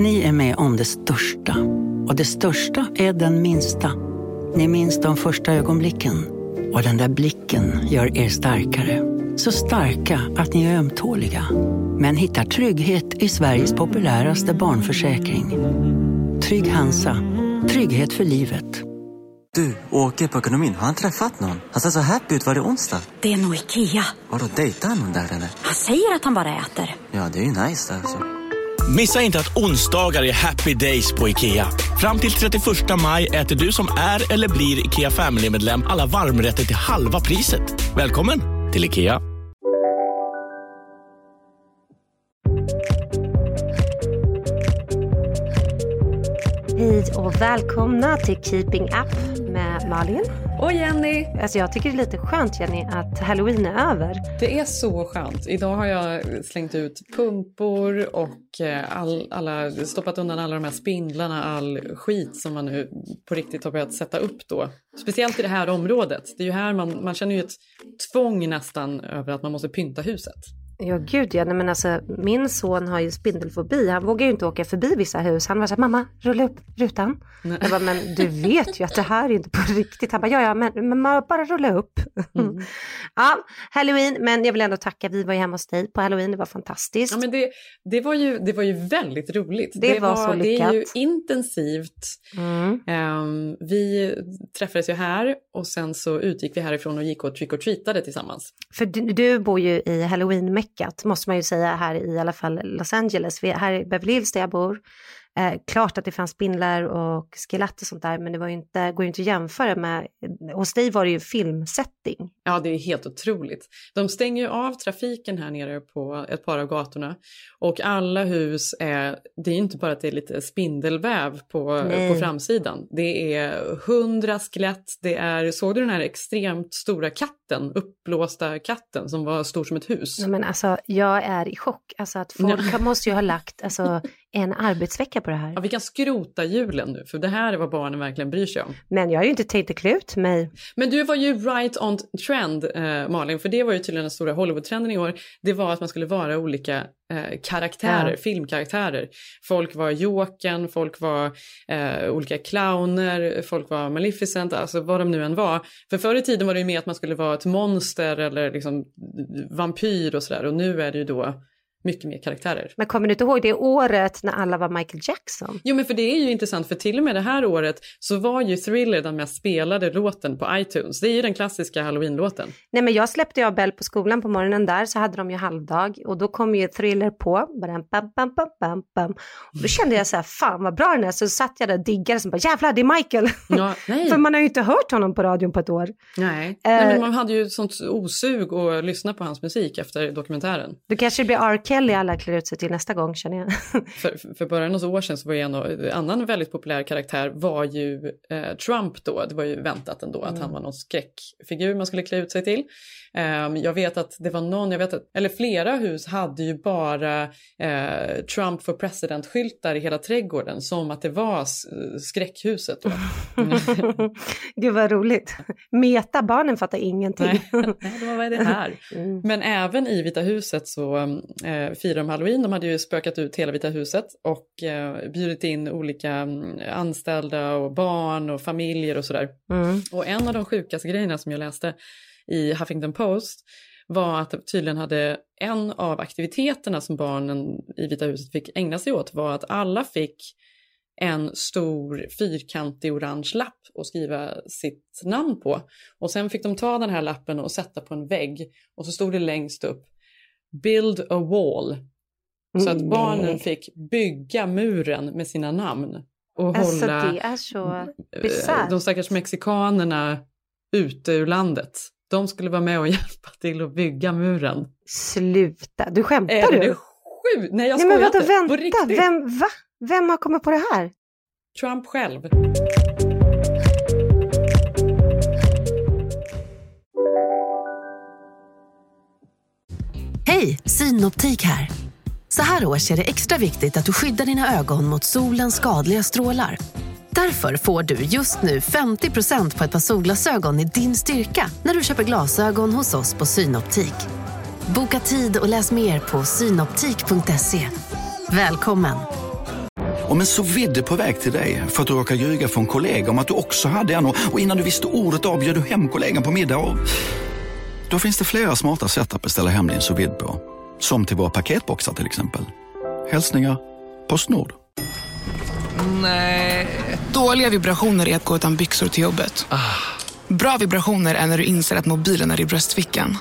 Ni är med om det största. Och det största är den minsta. Ni minns de första ögonblicken. Och den där blicken gör er starkare. Så starka att ni är ömtåliga. Men hittar trygghet i Sveriges populäraste barnförsäkring. Trygg Hansa. Trygghet för livet. Du, åker på ekonomin. Har han träffat någon? Han ser så happy ut. Var det onsdag? Det är nog Ikea. Har du dejtat någon där eller? Han säger att han bara äter. Ja, det är ju nice alltså. Missa inte att onsdagar är happy days på IKEA. Fram till 31 maj äter du som är eller blir IKEA Family-medlem alla varmrätter till halva priset. Välkommen till IKEA. Hej och välkomna till Keeping Up med Malin. Och Jenny! Alltså jag tycker det är lite skönt Jenny att halloween är över. Det är så skönt. Idag har jag slängt ut pumpor och eh, all, alla, stoppat undan alla de här spindlarna, all skit som man nu på riktigt har börjat sätta upp då. Speciellt i det här området. Det är ju här man, man känner ju ett tvång nästan över att man måste pynta huset. Ja gud ja, Nej, men alltså min son har ju spindelfobi. Han vågar ju inte åka förbi vissa hus. Han var så här, mamma rulla upp rutan. Nej. Jag bara, men du vet ju att det här är inte på riktigt. Han bara, ja ja, men, men bara rulla upp. Mm. ja, halloween, men jag vill ändå tacka. Vi var ju hemma hos dig på halloween, det var fantastiskt. Ja, men det, det, var ju, det var ju väldigt roligt. Det var så Det är ju lyckat. intensivt. Mm. Ehm, vi träffades ju här och sen så utgick vi härifrån och gick och trick och treatade tillsammans. För du, du bor ju i halloween-meckat, måste man ju säga, här i alla fall Los Angeles. Vi, här i Beverly Hills där jag bor. Eh, klart att det fanns spindlar och skelett och sånt där, men det var inte, går ju inte att jämföra med, hos dig var det ju filmsetting. Ja, det är helt otroligt. De stänger ju av trafiken här nere på ett par av gatorna och alla hus är, det är ju inte bara att det är lite spindelväv på, Nej. på framsidan. Det är hundra skelett, det är, såg du den här extremt stora katten, uppblåsta katten som var stor som ett hus? Ja, men alltså, jag är i chock, alltså att folk måste ju ha lagt alltså, en arbetsvecka på det här. Ja, vi kan skrota julen nu, för det här är vad barnen verkligen bryr sig om. Men jag har ju inte tänkt att klä ut mig. Men du var ju right on trend eh, Malin, för det var ju tydligen den stora Hollywood-trenden i år. Det var att man skulle vara olika eh, karaktärer, Ja. filmkaraktärer. Folk var Jokern, folk var eh, olika clowner, folk var Maleficent, alltså vad de nu än var. För förr i tiden var det ju mer att man skulle vara ett monster eller liksom vampyr och sådär och nu är det ju då mycket mer karaktärer. Men kommer du inte ihåg det året när alla var Michael Jackson? Jo men för det är ju intressant för till och med det här året så var ju Thriller den mest spelade låten på iTunes. Det är ju den klassiska halloween-låten. Nej men jag släppte jag Bell på skolan på morgonen där så hade de ju halvdag och då kom ju Thriller på. Badam, bam, bam, bam, bam, bam. Och då kände jag så här, fan vad bra den är. Så satt jag där och diggade som bara jävlar det är Michael. Ja, nej. För man har ju inte hört honom på radion på ett år. Nej. Eh. Nej, men man hade ju sånt osug att lyssna på hans musik efter dokumentären. Då kanske blir R. Kelly alla klär ut sig till nästa gång känner jag. För, för bara några år sedan så var ju en annan väldigt populär karaktär var ju eh, Trump då. Det var ju väntat ändå att han var någon skräckfigur man skulle klä ut sig till. Ehm, jag vet att det var någon, jag vet att, eller flera hus hade ju bara eh, Trump for president-skyltar i hela trädgården som att det var skräckhuset då. Gud vad roligt. Meta, barnen fattar ingenting. Nej, Nej, vad är det här? Mm. Men även i Vita huset så eh, firar de halloween. De hade ju spökat ut hela Vita huset och eh, bjudit in olika mm, anställda och barn och familjer och sådär. Mm. Och en av de sjukaste grejerna som jag läste i Huffington Post var att tydligen hade en av aktiviteterna som barnen i Vita huset fick ägna sig åt var att alla fick en stor fyrkantig orange lapp och skriva sitt namn på. Och sen fick de ta den här lappen och sätta på en vägg och så stod det längst upp Build a wall. Så att Nej. barnen fick bygga muren med sina namn och Alltså hålla det är så eh, bisarrt. de stackars mexikanerna ute ur landet. De skulle vara med och hjälpa till att bygga muren. Sluta, du skämtar Är du? det sjukt? Nej jag Nej men skojar vänta, inte. Vänta, vem, va? Vem har kommit på det här? Trump själv. Hej, Synoptik här. Så här års är det extra viktigt att du skyddar dina ögon mot solens skadliga strålar. Därför får du just nu 50% på ett par solglasögon i din styrka när du köper glasögon hos oss på Synoptik. Boka tid och läs mer på synoptik.se. Välkommen! Om en så vidde på väg till dig för att du råkar ljuga från kollega om att du också hade en och innan du visste ordet av bjöd du hem kollegan på middag och... Då finns det flera smarta sätt att beställa hem din sous på. Som till våra paketboxar till exempel. Hälsningar Postnord. Nej. Dåliga vibrationer är att gå utan byxor till jobbet. Bra vibrationer är när du inser att mobilen är i bröstfickan.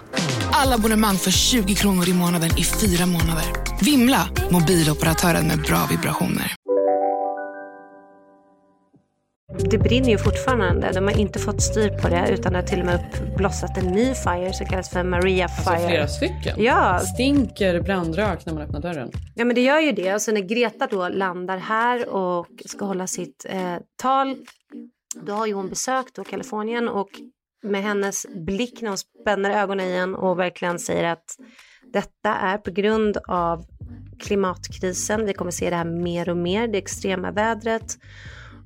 Alla abonnemang för 20 kronor i månaden i fyra månader. Vimla! Mobiloperatören med bra vibrationer. Det brinner ju fortfarande. De har inte fått styr på det utan det har till och med uppblossat en ny fire som kallas för Maria Fire. Alltså flera stycken? Ja. Stinker brandrök när man öppnar dörren? Ja men det gör ju det. Och så när Greta då landar här och ska hålla sitt eh, tal då har ju hon besökt då Kalifornien och med hennes blick när hon spänner ögonen i en och verkligen säger att detta är på grund av klimatkrisen. Vi kommer se det här mer och mer, det extrema vädret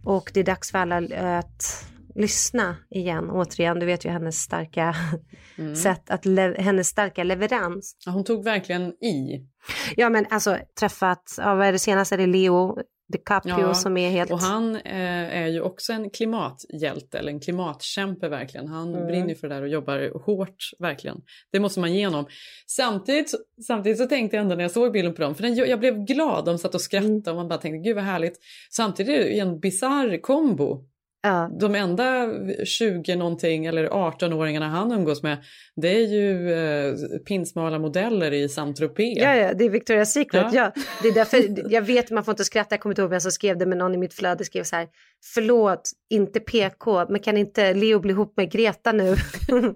och det är dags för alla att lyssna igen. Återigen, du vet ju hennes starka mm. sätt att hennes starka leverans. Ja, hon tog verkligen i. Ja, men alltså träffat, ja, vad är det senaste, är det Leo DiCaprio ja, som är helt... Och han eh, är ju också en klimathjälte eller en klimatkämpe verkligen. Han mm. brinner för det där och jobbar hårt verkligen. Det måste man ge honom. Samtidigt, samtidigt så tänkte jag ändå när jag såg bilden på dem, för den, jag blev glad, de satt och skrattade mm. och man bara tänkte gud vad härligt. Samtidigt är det en bizarr kombo Ja. De enda 20 någonting eller 18-åringarna han umgås med det är ju eh, pinsmala modeller i Saint-Tropez. Ja, ja, det är Victoria's Secret. Ja. ja. det är därför, jag vet man får inte skratta, jag kommer inte ihåg vem som skrev det men någon i mitt flöde skrev så här förlåt, inte PK, men kan inte Leo bli ihop med Greta nu?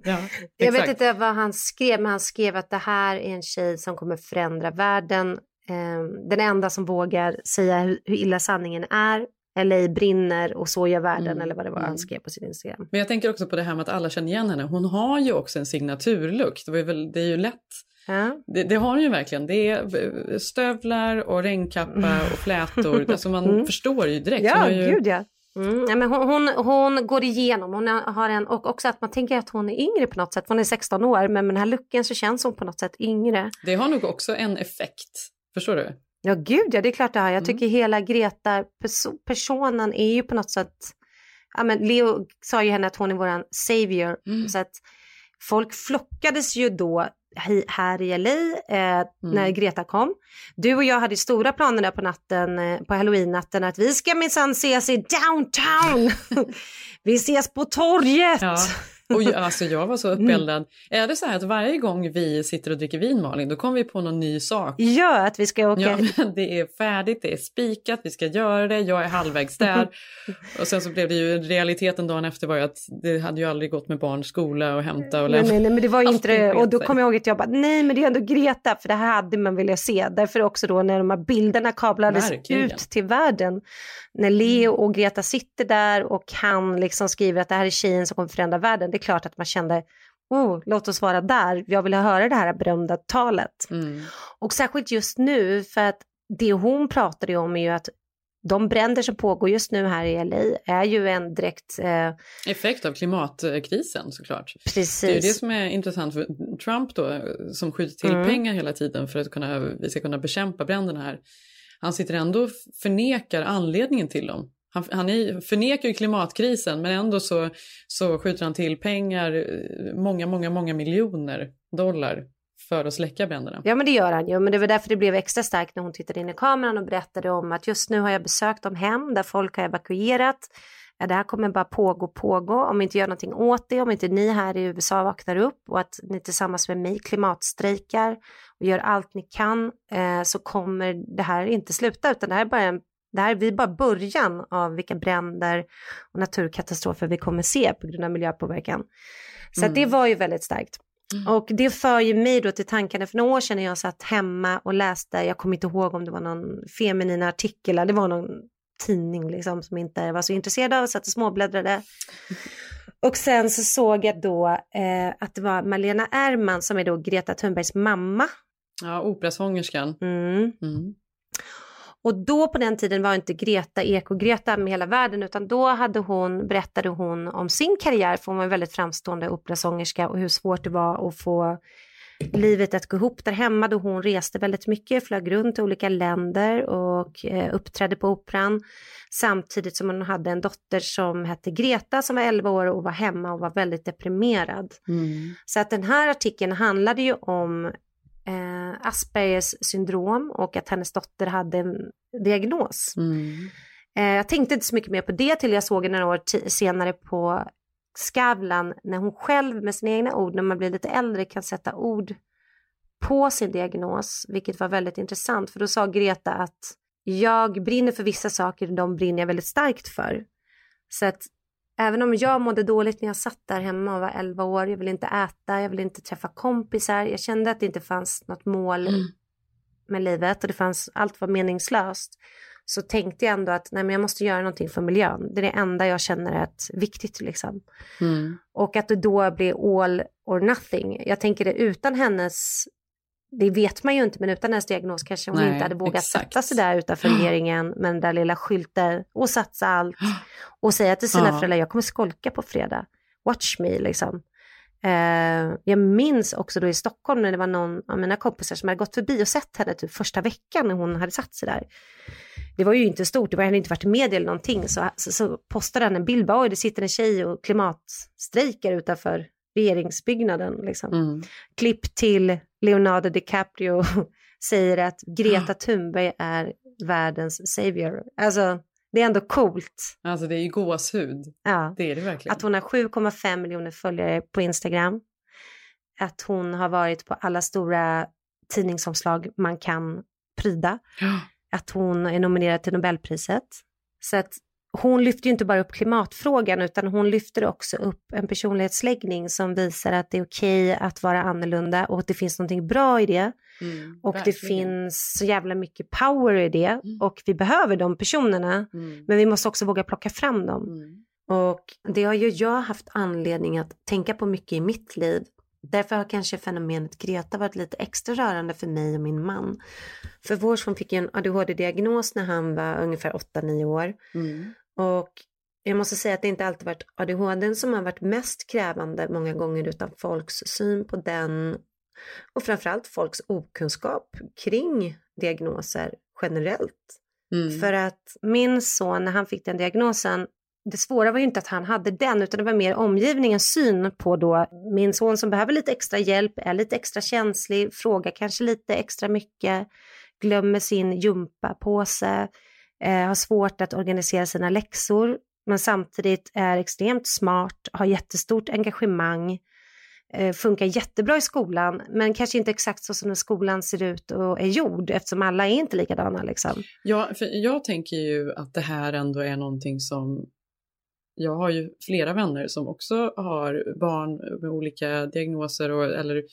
ja, jag vet inte vad han skrev men han skrev att det här är en tjej som kommer förändra världen. Eh, den enda som vågar säga hur illa sanningen är LA brinner och så gör världen mm. eller vad det var han mm. skrev på sin Instagram. Men jag tänker också på det här med att alla känner igen henne. Hon har ju också en signaturlook. Det, väl, det är ju lätt. Ja. Det, det, har hon ju verkligen. Det är stövlar och regnkappa och flätor. alltså man mm. förstår ju direkt. Ja, ju... gud ja. Mm, ja men hon, hon, hon, går igenom, hon har en, och också att man tänker att hon är yngre på något sätt, hon är 16 år, men med den här looken så känns hon på något sätt yngre. Det har nog också en effekt, förstår du? Ja, gud ja, det är klart det har. Jag mm. tycker hela Greta-personen är ju på något sätt... Ja, men Leo sa ju henne att hon är våran savior. Mm. Så att folk flockades ju då här i LA eh, mm. när Greta kom. Du och jag hade stora planer där på natten, eh, på halloween-natten att vi ska minsann ses i downtown. vi ses på torget. Ja. Och jag, alltså jag var så uppeldad. Mm. Är det så här att varje gång vi sitter och dricker vin Malin, då kommer vi på någon ny sak? Ja, att vi ska åka. Ja, det är färdigt, det är spikat, vi ska göra det, jag är halvvägs där. och sen så blev det ju, realiteten dagen efter var ju att det hade ju aldrig gått med barns skola och hämta och lämna. Nej, nej, men det var ju inte det. Och då kom jag ihåg att jag bara, nej men det är ändå Greta, för det här hade man velat se. Därför också då när de här bilderna kablades Verkligen. ut till världen, när Leo och Greta sitter där och han liksom skriver att det här är tjejen som kommer förändra världen, det är klart att man kände oh, låt oss vara där, jag vill höra det här berömda talet. Mm. Och särskilt just nu, för att det hon pratade om är ju att de bränder som pågår just nu här i LA är ju en direkt... Eh... Effekt av klimatkrisen såklart. Precis. Det är det som är intressant för Trump då, som skjuter till mm. pengar hela tiden för att kunna, vi ska kunna bekämpa bränderna här. Han sitter ändå och förnekar anledningen till dem. Han, han är, förnekar ju klimatkrisen men ändå så, så skjuter han till pengar, eh, många, många, många miljoner dollar för att släcka bränderna. Ja men det gör han ju, men det var därför det blev extra starkt när hon tittade in i kameran och berättade om att just nu har jag besökt de hem där folk har evakuerat. Det här kommer bara pågå, pågå om vi inte gör någonting åt det, om inte ni här i USA vaknar upp och att ni tillsammans med mig klimatstrejkar och gör allt ni kan eh, så kommer det här inte sluta utan det här är bara en det här är bara början av vilka bränder och naturkatastrofer vi kommer se på grund av miljöpåverkan. Så mm. det var ju väldigt starkt. Mm. Och det för ju mig då till tankarna, för några år sedan när jag satt hemma och läste, jag kommer inte ihåg om det var någon feminin artikel, det var någon tidning liksom som inte var så intresserad av, satt och småbläddrade. Och sen så såg jag då eh, att det var Malena Ärman som är då Greta Thunbergs mamma. Ja, operasångerskan. Mm. Mm. Och då på den tiden var inte Greta Eko-Greta med hela världen utan då hade hon, berättade hon om sin karriär för hon var en väldigt framstående operasångerska och hur svårt det var att få livet att gå ihop där hemma då hon reste väldigt mycket, flög runt till olika länder och eh, uppträdde på operan. Samtidigt som hon hade en dotter som hette Greta som var 11 år och var hemma och var väldigt deprimerad. Mm. Så att den här artikeln handlade ju om eh, Aspergers syndrom och att hennes dotter hade en diagnos. Mm. Eh, jag tänkte inte så mycket mer på det till jag såg några år senare på Skavlan när hon själv med sina egna ord när man blir lite äldre kan sätta ord på sin diagnos, vilket var väldigt intressant för då sa Greta att jag brinner för vissa saker, de brinner jag väldigt starkt för. Så att även om jag mådde dåligt när jag satt där hemma och var 11 år, jag ville inte äta, jag ville inte träffa kompisar, jag kände att det inte fanns något mål med livet och det fanns, allt var meningslöst. Så tänkte jag ändå att nej, men jag måste göra någonting för miljön. Det är det enda jag känner är viktigt liksom. Mm. Och att det då blir all or nothing. Jag tänker det utan hennes, det vet man ju inte, men utan hennes diagnos kanske hon Nej, inte hade vågat exakt. sätta sig där utanför regeringen med den där lilla skylten och satsa allt och säga till sina Ja. föräldrar, jag kommer skolka på fredag. Watch me liksom. Eh, jag minns också då i Stockholm när det var någon av mina kompisar som hade gått förbi och sett henne typ första veckan när hon hade satt sig där. Det var ju inte stort, det var hade inte varit i media eller någonting. Så, så, så postade han en bild, bara, oj det sitter en tjej och klimatstrejkar utanför regeringsbyggnaden. Liksom. Mm. Klipp till Leonardo DiCaprio säger att Greta Thunberg är världens savior. Alltså det är ändå coolt. Alltså det är ju gåshud. Ja. Det är det verkligen. Att hon har 7,5 miljoner följare på Instagram. Att hon har varit på alla stora tidningsomslag man kan pryda. Ja. Att hon är nominerad till Nobelpriset. Så att hon lyfter ju inte bara upp klimatfrågan utan hon lyfter också upp en personlighetsläggning som visar att det är okej att vara annorlunda och att det finns någonting bra i det. Mm, Och det verkligen. finns så jävla mycket power i det Mm. och vi behöver de personerna. Mm. Men vi måste också våga plocka fram dem. Mm. Och det har ju jag haft anledning att tänka på mycket i mitt liv. Därför har kanske fenomenet Greta varit lite extra rörande för mig och min man. För vår son fick en ADHD-diagnos när han var ungefär 8-9 år. Mm. Och jag måste säga att det inte alltid varit ADHD som har varit mest krävande många gånger utan folks syn på den och framförallt folks okunskap kring diagnoser generellt. Mm. För att min son när han fick den diagnosen, det svåra var ju inte att han hade den utan det var mer omgivningens syn på då min son som behöver lite extra hjälp, är lite extra känslig, frågar kanske lite extra mycket, glömmer sin gympapåse, eh, har svårt att organisera sina läxor men samtidigt är extremt smart, har jättestort engagemang, eh, funkar jättebra i skolan men kanske inte exakt så som skolan ser ut och är gjord eftersom alla är inte likadana liksom. Ja, för jag tänker ju att det här ändå är någonting som jag har ju flera vänner som också har barn med olika diagnoser och, eller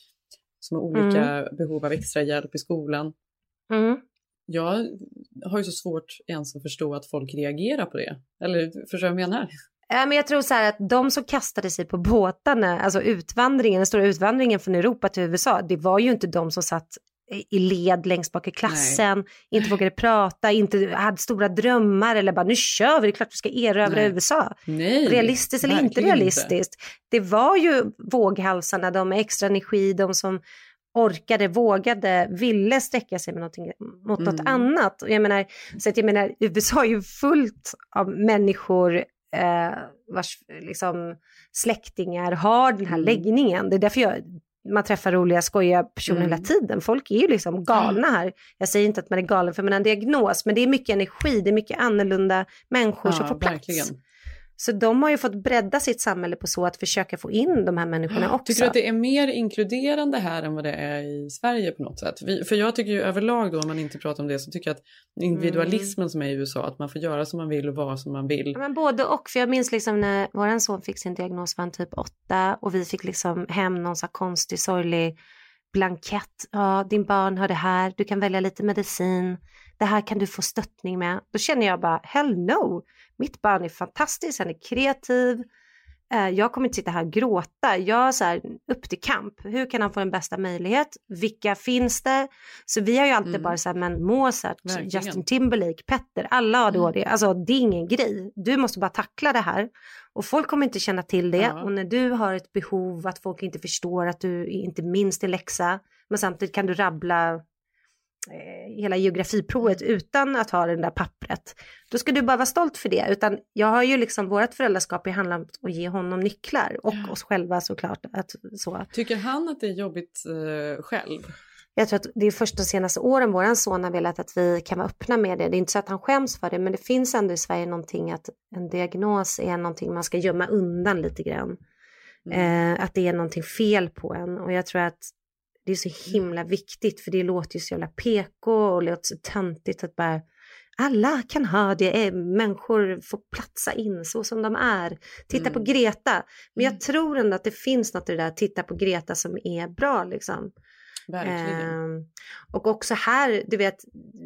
som har olika behov av extra hjälp i skolan. Mm. Jag har ju så svårt ens att förstå att folk reagerar på det. Eller förstår du vad jag menar? Ja, men jag tror så här att de som kastade sig på båtarna, alltså utvandringen, den stora utvandringen från Europa till USA, det var ju inte de som satt i led längst bak i klassen, inte vågade prata, inte hade stora drömmar eller bara nu kör vi, det är klart vi ska erövra Nej. USA. Nej, Realistiskt eller inte realistiskt. Det var ju våghalsarna, de med extra energi, de som orkade, vågade, ville sträcka sig mot något Mm. annat. Och jag menar, så att jag menar, USA är ju fullt av människor eh, vars liksom, släktingar har den här Mm. läggningen. Det är därför jag, man träffar roliga, skojiga personer Mm. hela tiden. Folk är ju liksom galna här. Jag säger inte att man är galen för man har en diagnos, men det är mycket energi, det är mycket annorlunda människor som får plats. Så de har ju fått bredda sitt samhälle på så att försöka få in de här människorna också. Tycker du att det är mer inkluderande här än vad det är i Sverige på något sätt? Vi, för jag tycker ju överlag då, om man inte pratar om det, så tycker jag att individualismen som är i USA, att man får göra som man vill och vara som man vill. Ja, men både och, för jag minns liksom när vår son fick sin diagnos var han typ åtta och vi fick liksom hem någon så här konstig sorglig blankett. Ja, din barn har det här, du kan välja lite medicin, det här kan du få stöttning med. Då känner jag bara, hell no, mitt barn är fantastiskt, han är kreativ, jag kommer inte sitta här och gråta. Jag så här, upp till kamp. Hur kan han få den bästa möjlighet? Vilka finns det? Så vi har ju alltid Mm. bara så här, men Mozart, Verkligen. Justin Timberlake, Petter, alla har. Mm. Alltså det är ingen grej. Du måste bara tackla det här. Och folk kommer inte känna till det. Ja. Och när du har ett behov att folk inte förstår att du inte minns din läxa. Men samtidigt kan du rabbla eh, hela geografiprovet utan att ha det där pappret. Då ska du bara vara stolt för det. Utan jag har ju liksom, vårt föräldraskap handlar om att ge honom nycklar och Ja. oss själva såklart. Att, så. Tycker han att det är jobbigt eh, själv? Jag tror att det är först de senaste åren våran son har velat att vi kan vara öppna med det. Det är inte så att han skäms för det, men det finns ändå i Sverige någonting att en diagnos är någonting man ska gömma undan lite grann. Mm. Eh, att det är någonting fel på en och jag tror att det är så himla viktigt för det låter ju så jävla PK och låter så töntigt att bara alla kan ha det, eh, människor får platsa in så som de är. Titta på Mm. Greta. Men jag Mm. tror ändå att det finns något i det där, titta på Greta som är bra liksom. Verkligen. Ehm, och också här, du vet,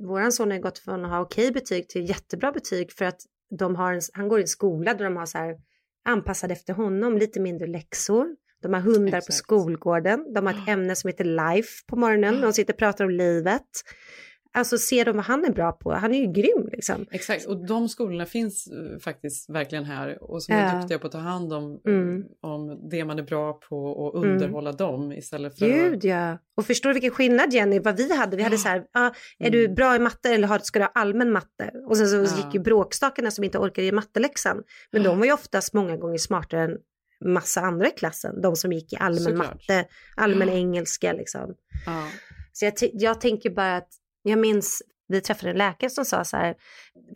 våran son har gått från att ha okej betyg till jättebra betyg för att de har en, han går i en skola där de har så här anpassad efter honom, lite mindre läxor. De har hundar på Exakt. skolgården, de har ett ämne som heter life på morgonen, de sitter och pratar om livet. Alltså ser de vad han är bra på, han är ju grym liksom. Exakt, och de skolorna finns eh, faktiskt verkligen här och som är Ja. duktiga på att ta hand om, Mm. om det man är bra på och underhålla dem istället för Gud ja. Och förstår du vilken skillnad Jenny, vad vi hade? Vi hade så här, ah, är du Mm. bra i matte eller har, ska du ha allmän matte? Och sen så Ja. gick ju bråkstakarna som inte orkade ge matteläxan. Men de var ju oftast många gånger smartare än massa andra i klassen. De som gick i allmän Såklart. matte, allmän Ja. engelska liksom. Ja. Så jag, jag tänker bara att, jag minns, vi träffade en läkare som sa så här,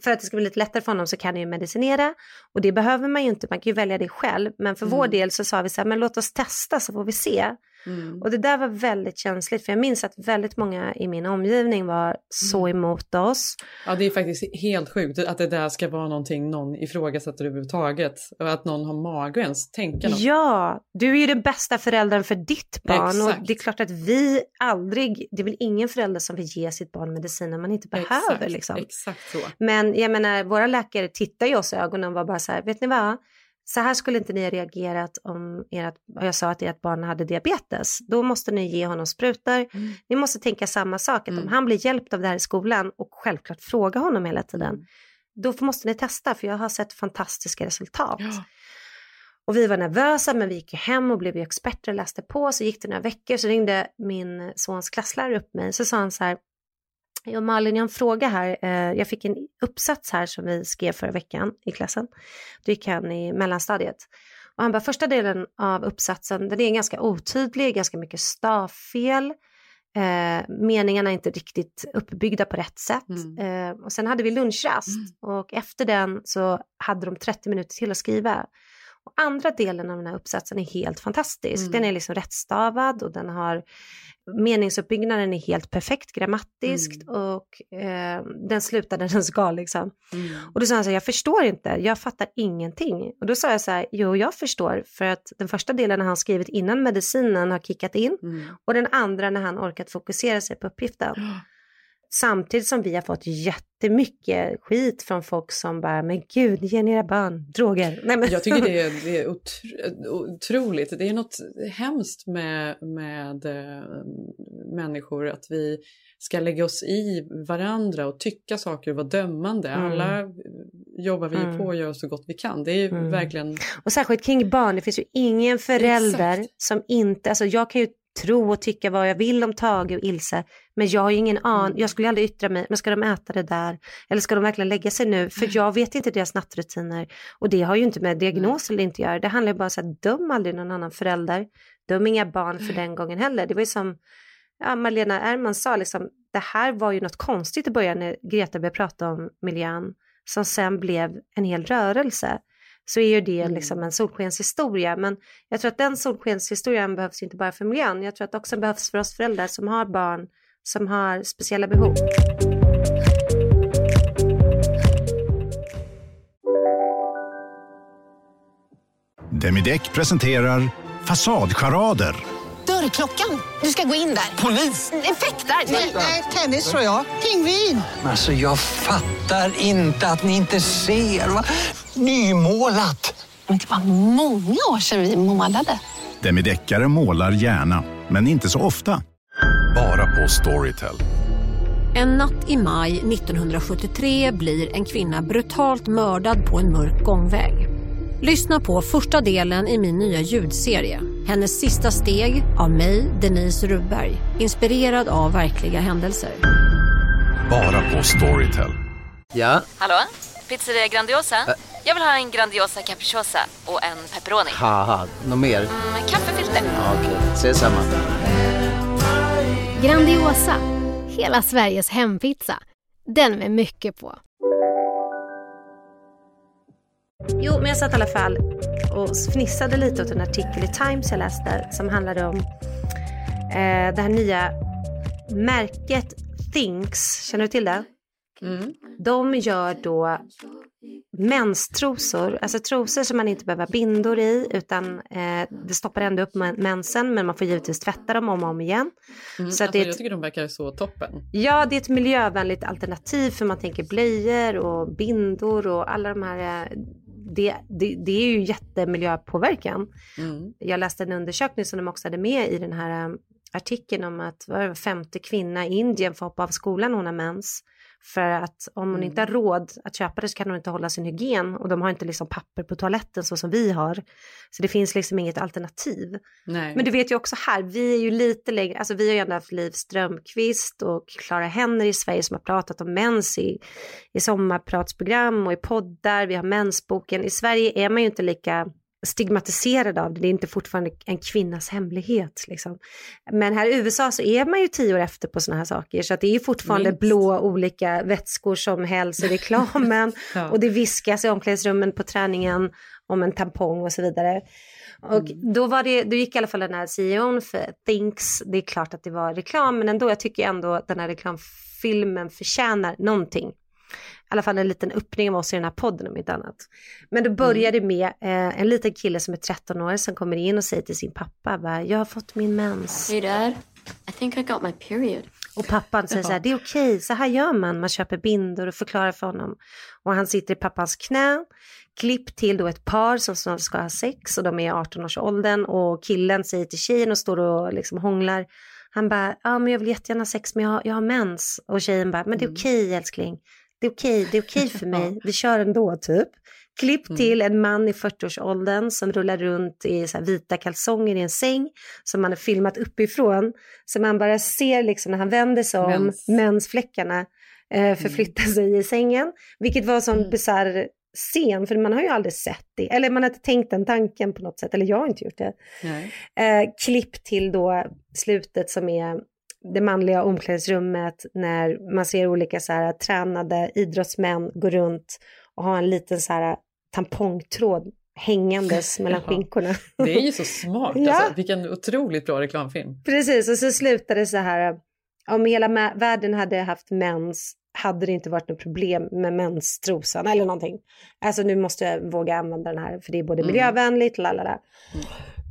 för att det ska bli lite lättare för honom så kan han ju medicinera. Och det behöver man ju inte, man kan ju välja det själv. Men för vår Mm. del så sa vi så här, men låt oss testa så får vi se. Mm. Och det där var väldigt känsligt för jag minns att väldigt många i min omgivning var så emot oss. ja, det är faktiskt helt sjukt att det där ska vara någonting någon ifrågasätter överhuvudtaget och att någon har mage ens tänka något. Ja, du är ju den bästa föräldern för ditt barn och Exakt. det är klart att vi aldrig, det är väl ingen förälder som vill ge sitt barn mediciner man inte behöver exakt, liksom. exakt så. Men jag menar, våra läkare tittar ju oss i ögonen och var bara så här, vet ni vad? Så här skulle inte ni ha reagerat om ert, jag sa att ert barn hade diabetes. Då måste ni ge honom sprutor. Mm. Ni måste tänka samma sak, att Mm. om han blir hjälpt av det här i skolan och självklart fråga honom hela tiden, Mm. då måste ni testa för jag har sett fantastiska resultat. Ja. Och vi var nervösa men vi gick ju hem och blev ju experter och läste på. Så gick det några veckor så ringde min sons klasslärare upp mig. Så sa han så här. Ja Malin, jag har en fråga här. Eh, Jag fick en uppsats här som vi skrev förra veckan i klassen. Då gick han i mellanstadiet. Och han bara, första delen av uppsatsen, den är ganska otydlig, ganska mycket stavfel. Eh, meningarna är inte riktigt uppbyggda på rätt sätt. Mm. Eh, och sen hade vi lunchrast och efter den så hade de 30 minuter till att skriva. Och andra delen av den här uppsatsen är helt fantastisk. Mm. Den är liksom rättstavad och den har meningsuppbyggnaden är helt perfekt grammatiskt och eh, den slutar där den ska liksom. Mm. Och då sa han så här, jag förstår inte, jag fattar ingenting. Och då sa jag så här, jo jag förstår för att den första delen har han skrivit innan medicinen har kickat in Mm. och den andra när han orkat fokusera sig på uppgiften. Samtidigt som vi har fått jättemycket skit från folk som bara, men gud, ge era barn droger. Nej, men... Jag tycker det är, det är otro, otroligt. Det är något hemskt med, med eh, människor att vi ska lägga oss i varandra och tycka saker och vara dömande. Mm. Alla eh, jobbar vi Mm. på och gör så gott vi kan. Det är Mm. verkligen... Och särskilt kring barn, det finns ju ingen förälder Exakt. som inte, alltså jag kan ju tro och tycka vad jag vill om Tage och Ilse, men jag har ju ingen aning, Mm. jag skulle aldrig yttra mig, men ska de äta det där? Eller ska de verkligen lägga sig nu? För jag vet inte deras nattrutiner och det har ju inte med diagnos eller inte att göra, det handlar ju bara om att döm aldrig någon annan förälder, döm inga barn för den gången heller. Det var ju som ja, Malena Ernman sa, liksom, det här var ju något konstigt i början när Greta började prata om miljön, som sen blev en hel rörelse så är ju det Mm. liksom en solskenshistoria. Men jag tror att den solskenshistorien behövs inte bara för miljön. Jag tror att också behövs för oss föräldrar som har barn som har speciella behov. Demideck presenterar Fasadcharader. Dörrklockan. Du ska gå in där. Polis? Effektar? Nej, tennis tror jag. Pingvin. Alltså jag fattar inte att ni inte ser. Va? Nymålat! Men det var många år sedan vi målade. Demideckare målar gärna, men inte så ofta. Bara på Storytel. En natt i maj 1973 blir en kvinna brutalt mördad på en mörk gångväg. Lyssna på första delen i min nya ljudserie. Hennes sista steg av mig, Denise Rubberg. Inspirerad av verkliga händelser. Bara på Storytel. Ja? Hallå? Pizzeria Grandiosa? Ä Jag vill ha en Grandiosa capriciosa och en pepperoni. Haha, något mer? Med kaffefilter. Ja, Okej, okay. ses samma. Grandiosa, hela Sveriges hempizza. Den med mycket på. Jo, men jag satt i alla fall och fnissade lite åt en artikel i Times jag läste som handlade om eh, det här nya märket Thinks. Känner du till det? Mm. De gör då menstrosor, alltså trosor som man inte behöver bindor i utan eh, det stoppar ändå upp mensen men man får givetvis tvätta dem om och om igen. Mm, så alltså, det är Jag ett, tycker de verkar så toppen. ja, det är ett miljövänligt alternativ för man tänker blöjor och bindor och alla de här eh, det, det, det är ju jättemiljöpåverkan. Mm. Jag läste en undersökning som de också hade med i den här um, artikeln om att var femte kvinna i Indien får hoppa av skolan när hon har mens. För att om hon Mm. inte har råd att köpa det så kan hon inte hålla sin hygien och de har inte liksom papper på toaletten så som vi har. Så det finns liksom inget alternativ. Nej. Men du vet ju också här, vi är ju lite längre, alltså vi har ju ändå haft Liv Strömquist och Clara Henry i Sverige som har pratat om mens i, i sommarpratsprogram och i poddar, vi har mensboken. I Sverige är man ju inte lika stigmatiserad av det, det är inte fortfarande en kvinnas hemlighet. Liksom. Men här i USA så är man ju tio år efter på sådana här saker, så att det är ju fortfarande Minst. blå olika vätskor som hälls i reklamen Ja. och det viskas i omklädningsrummen på träningen om en tampong och så vidare. Och då, var det, då gick i alla fall den här CEOn för Thinks, det är klart att det var reklam, men ändå, jag tycker ändå att den här reklamfilmen förtjänar någonting. Alla fall en liten öppning av oss i den här podden om inte annat. Men då börjar det med eh, en liten kille som är 13 år som kommer in och säger till sin pappa, bara, jag har fått min mens. Hey, Dad. I think I got my period. Och pappan säger så här, det är okej, så här gör man. Man köper bindor och förklarar för honom. Och han sitter i pappans knä. Klipp till då ett par som snart ska ha sex och de är i 18-årsåldern och killen säger till tjejen och står och liksom hånglar. Han bara, ja men jag vill jättegärna ha sex men jag, har- jag har mens. Och tjejen bara, men det är okej älskling. Det är okej, det är okej för mig. Vi kör ändå typ. Klipp till en man i 40-årsåldern som rullar runt i vita kalsonger i en säng som man har filmat uppifrån. Så man bara ser liksom när han vänder sig om, Mens. mensfläckarna eh, förflyttar sig i sängen. Vilket var en sån bisarr scen, för man har ju aldrig sett det. Eller man har inte tänkt den tanken på något sätt, eller jag har inte gjort det. Eh, klipp till då slutet som är det manliga omklädningsrummet när man ser olika så här tränade idrottsmän gå runt och ha en liten så här tampongtråd hängandes mellan skinkorna. Det är ju så smart Ja. alltså. Vilken otroligt bra reklamfilm. Precis, och så slutar det så här, om hela världen hade haft mens hade det inte varit något problem med menstrosan eller någonting. Alltså nu måste jag våga använda den här för det är både Mm. miljövänligt, lalala.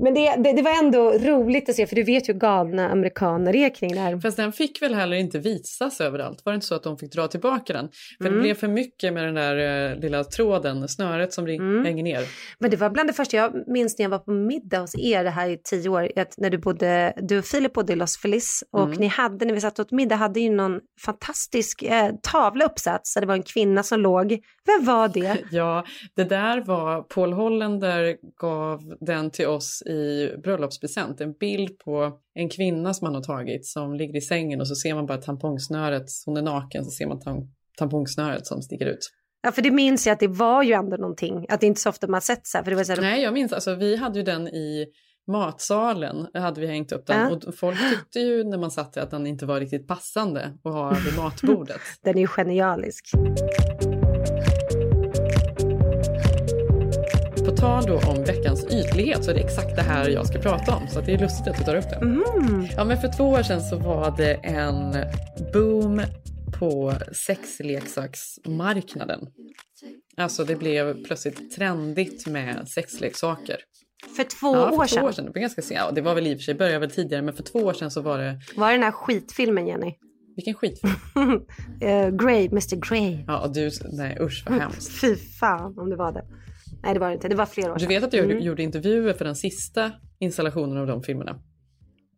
Men det, det, det var ändå roligt att se för du vet ju hur galna amerikaner är kring det här. Fast den fick väl heller inte visas överallt? Var det inte så att de fick dra tillbaka den? För Mm. det blev för mycket med den där eh, lilla tråden, snöret som Mm. hänger ner. Men det var bland det första jag minns när jag var på middag hos er det här i tio år, att när du bodde, du och Filip bodde i Los Feliz och Mm. ni hade, när vi satt åt middag, hade ju någon fantastisk eh, tavla uppsatt, så det var en kvinna som låg. Vem var det? Ja, det där var, Paul Hollander gav den till oss i bröllopspresent. En bild på en kvinna som han har tagit som ligger i sängen och så ser man bara tampongsnöret, hon är naken, så ser man tam- tampongsnöret som sticker ut. Ja, för det minns jag att det var ju ändå någonting, att det inte så ofta man sett så här, för det var så här, Nej, jag minns, alltså vi hade ju den i matsalen, hade vi hängt upp den Ja. och folk tyckte ju när man satt där att den inte var riktigt passande att ha vid matbordet. den är ju genialisk. Tal då om veckans ytlighet så är det exakt det här jag ska prata om. Så det är lustigt att du tar upp det. Mm. Ja, men för två år sedan så var det en boom på sexleksaksmarknaden. Alltså det blev plötsligt trendigt med sexleksaker. För två ja, för år två sedan. år sedan. Det, var ganska, ja, det var väl i och för sig, började väl tidigare, men för två år sedan så var det... Var det den här skitfilmen Jenny? Vilken skitfilm. uh, Grey, Mr Grey. Ja, och du, nej usch vad hemskt. Fy fan om det var det. Nej det var det inte, det var flera år Du sedan. vet att jag Mm. gjorde intervjuer för den sista installationen av de filmerna?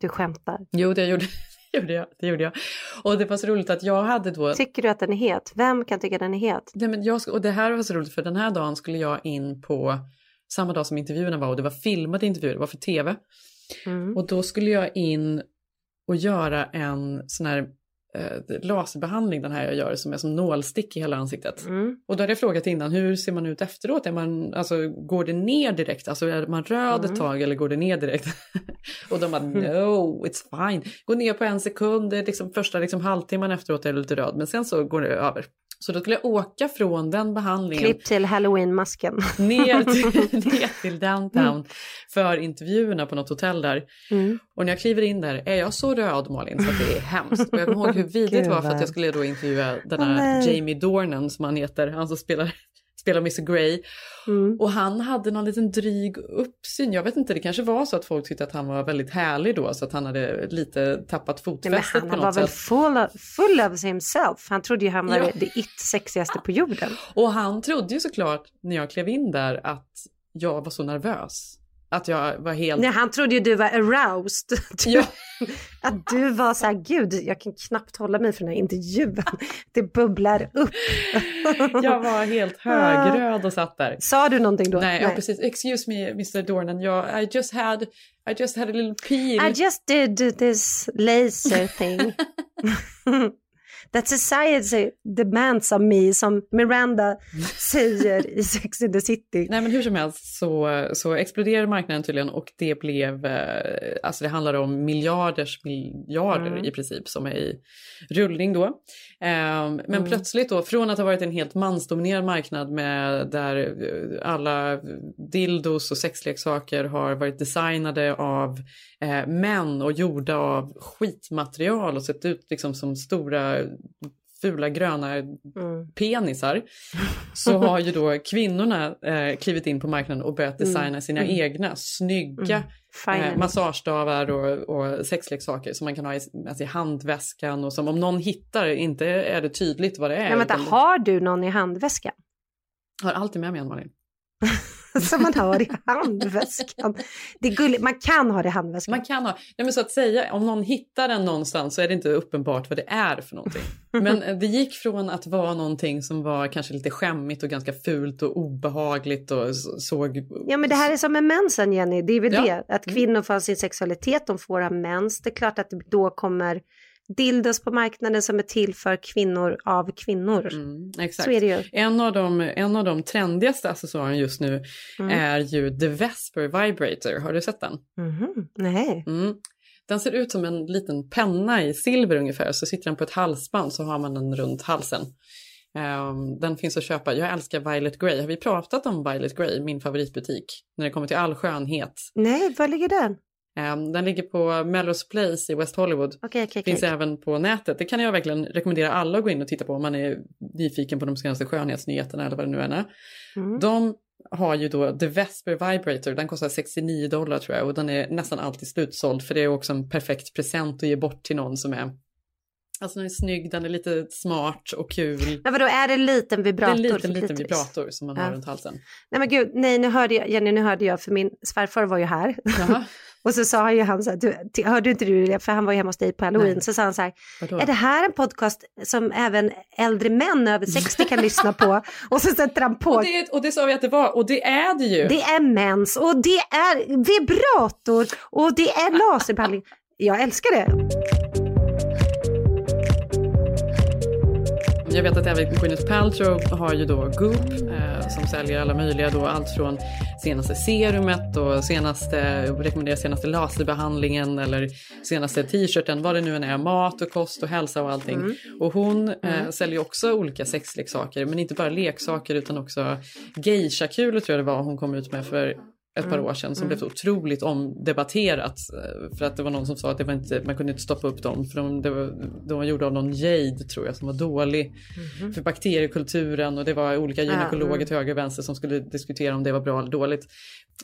Du skämtar. Jo, det gjorde, det gjorde jag. Det gjorde jag. Och det var så roligt att jag hade då... Tycker du att den är het? Vem kan tycka den är het? Nej, men jag, och det här var så roligt för den här dagen skulle jag in på samma dag som intervjuerna var och det var filmade intervjuer, det var för tv. Mm. Och då skulle jag in och göra en sån här eh, laserbehandling, den här jag gör, som är som nålstick i hela ansiktet. Mm. Och då hade jag frågat innan, hur ser man ut efteråt? Är man, alltså, går det ner direkt? Alltså är man röd Mm. ett tag eller går det ner direkt? och de bara, no, it's fine. Gå ner på en sekund, liksom första liksom, halvtimman efteråt är det lite röd, men sen så går det över. Så då skulle jag åka från den behandlingen Klipp till halloween-masken. ner till, ner till downtown för intervjuerna på något hotell där. Mm. Och när jag kliver in där är jag så röd Malin så att det är hemskt. Och jag kommer ihåg hur vidrigt det var för att jag skulle då intervjua den här. Jamie Dornan som han heter, han som spelar, spelar Mr Grey. Mm. Och han hade någon liten dryg uppsyn. Jag vet inte, det kanske var så att folk tyckte att han var väldigt härlig då så att han hade lite tappat Nej, men fotfästet han på var något väl sätt. full of, full of himself. Han trodde ju han var Ja. det it sexigaste på jorden. Och han trodde ju såklart när jag klev in där att jag var så nervös. Att jag var helt... Nej, han trodde ju du var aroused. Ja. Att du var så här, gud, jag kan knappt hålla mig för den här intervjun. Det bubblar upp. Jag var helt högröd och satt där. Sa du någonting då? Nej, Ja, precis. Excuse me Mr Dornan, jag, I just had, I just had a little peel. I just did this laser thing. That society demands of me, som Miranda säger i Sex and the City. Nej men hur som helst så, så exploderade marknaden tydligen och det blev, eh, alltså det handlar om miljarders miljarder Mm. i princip som är i rullning då. Ehm, men Mm. plötsligt då, från att ha varit en helt mansdominerad marknad med där eh, alla dildos och sexleksaker har varit designade av eh, män och gjorda av skitmaterial och sett ut liksom som stora fula gröna Mm. penisar så har ju då kvinnorna eh, klivit in på marknaden och börjat designa Mm. sina Mm. egna snygga Mm. Eh, massagestavar och, och sexleksaker som man kan ha i, alltså i handväskan och som om någon hittar inte är det tydligt vad det är. Men vänta, utan har du någon i handväskan? har alltid med mig en Malin. Som man har i handväskan. Det är gulligt, man kan ha det i handväskan. Man kan ha, nej men så att säga, om någon hittar den någonstans så är det inte uppenbart vad det är för någonting. Men eh, det gick från att vara någonting som var kanske lite skämmigt och ganska fult och obehagligt och såg... Ja men det här är som med mensen Jenny, det är väl Ja. det. Att kvinnor får sin sexualitet, de får ha mens. Det är klart att då kommer dildos på marknaden som är till för kvinnor av kvinnor. Exakt. Så är det ju. En av de, en av de trendigaste accessoarerna just nu Mm. är ju The Vesper Vibrator. Har du sett den? Mhm, Nej. Mm. Den ser ut som en liten penna i silver ungefär. Så sitter den på ett halsband så har man den runt halsen. Ehm, den finns att köpa. Jag älskar Violet Grey. Har vi pratat om Violet Grey, min favoritbutik? När det kommer till all skönhet. Nej, var ligger den? Ehm, den ligger på Melrose Place i West Hollywood. Okej, okej, Finns okej. även på nätet. Det kan jag verkligen rekommendera alla att gå in och titta på om man är nyfiken på de senaste skönhetsnyheterna eller vad det nu än är. Mm. De har ju då The Vesper Vibrator, den kostar 69 dollar tror jag och den är nästan alltid slutsåld för det är också en perfekt present att ge bort till någon som är Alltså den är snygg, den är lite smart och kul. Men vadå, är det en liten Det är vibrator? en liten, liten vibrator som man har Ja. runt halsen. Nej men gud, nej nu hörde jag, Jenny nu hörde jag för min svärfar var ju här. och så sa ju han så här, du, hörde inte du det? För han var ju hemma hos dig på halloween. Nej. Så sa han så här, Vadå? är det här en podcast som även äldre män över 60 kan lyssna på? Och så sätter han på. Och det, och det sa vi att det var, och det är det ju. Det är mens och det är vibrator och det är laserbehandling. Jag älskar det. Jag vet att även Gwyneth Paltrow har ju då Goop eh, som säljer alla möjliga då allt från senaste serumet och senaste, rekommenderar senaste laserbehandlingen eller senaste t-shirten, vad det nu än är, mat och kost och hälsa och allting. Mm. Och hon eh, Mm. säljer också olika sexleksaker, men inte bara leksaker utan också geisha-kulor tror jag det var hon kom ut med för ett par Mm, år sedan som mm. blev så otroligt omdebatterat. eh, För att det var någon som sa att det var inte, man kunde inte stoppa upp dem för de, det var, de var gjorda av någon jade tror jag som var dålig Mhm. för bakteriekulturen och det var olika gynekologer mm. till höger och vänster som skulle diskutera om det var bra eller dåligt.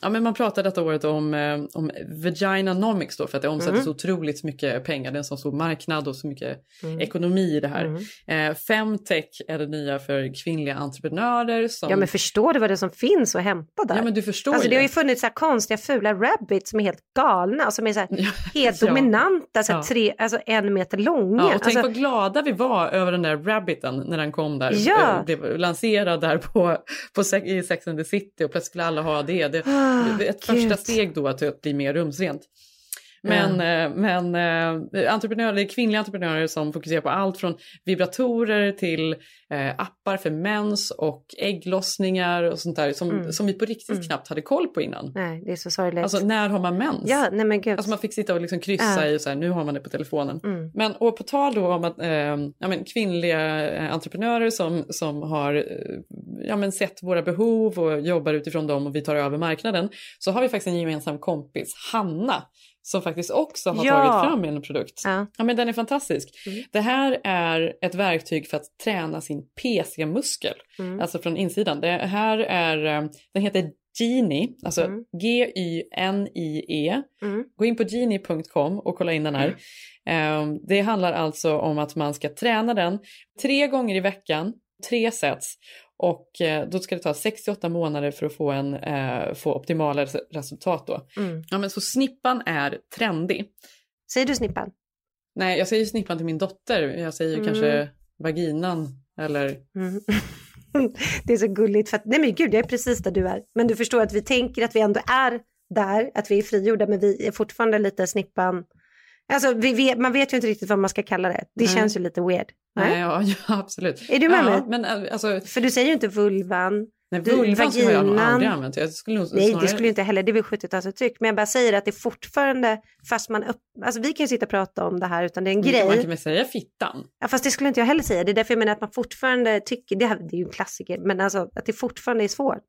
Ja, men man pratade detta året om, eh, om Vaginanomics då för att det omsätter Mm. så otroligt mycket pengar. Det är en så stor marknad och så mycket Mm. ekonomi i det här. Mm. Eh, Femtech är det nya för kvinnliga entreprenörer. Som... Ja men förstår du vad det är som finns att hämta där? Ja, men du förstår alltså, ju. Funnits så här konstiga fula rabbits som är helt galna, som är så här helt Ja. dominanta, så här Ja. tre, alltså en meter långa. Och tänk alltså, vad glada vi var över den där rabbiten när den kom där. Ja. Eh, Blev lanserad där på, på, Sex- i Sex and the City och plötsligt skulle alla ha det. Det, är ett Gud. första steg då att det blir mer rumsrent. Men, eh, men eh, entreprenörer, kvinnliga entreprenörer som fokuserar på allt från vibratorer till eh, appar för mens och ägglossningar och sånt där som, Mm. som vi på riktigt knappt hade koll på innan. Nej, det är så sorgligt. Alltså när har man mens? Ja, nej men gud. Alltså man fick sitta och liksom kryssa i så här, nu har man det på telefonen. Mm. Men och på tal då om att, eh, ja, men kvinnliga eh, entreprenörer som, som har ja, men sett våra behov och jobbar utifrån dem och vi tar över marknaden. Så har vi faktiskt en gemensam kompis, Hanna, som faktiskt också har Ja. tagit fram en produkt. Ja. Ja, men den är fantastisk. Mm. Det här är ett verktyg för att träna sin PC-muskel, Mm. alltså från insidan. Det här är, eh, den heter Genie, alltså Mm. G-Y-N-I-E. Mm. Gå in på genie.com och kolla in den här. Eh, Det handlar alltså om att man ska träna den tre gånger i veckan, tre sets. Och eh, då ska det ta 68 månader för att få, en, eh, få optimala res- resultat då. Mm. Ja, men så snippan är trendig. Säger du snippan? Nej, jag säger snippan till min dotter. Jag säger Mm. kanske vaginan eller... Mm. det är så gulligt för att, nej men gud jag är precis där du är. Men du förstår att vi tänker att vi ändå är där, att vi är frigjorda men vi är fortfarande lite snippan. Alltså vet, man vet ju inte riktigt vad man ska kalla det. Det Nej. känns ju lite weird. Nej, ja, ja, absolut. Är du med ja, mig? Men, eh, alltså, För du säger ju inte vulvan. nej, vulvan har jag nog aldrig använt. Jag skulle Nej, snarare... det skulle ju inte heller, det är väl 70-talsuttryck. Men jag bara säger att det är fortfarande, fast man upp, alltså vi kan ju sitta och prata om det här utan det är en Man grej. kan väl säga fittan? Ja, fast det skulle inte jag heller säga. Det är därför jag menar att man fortfarande tycker, det, här, det är ju en klassiker, men alltså att det fortfarande är svårt.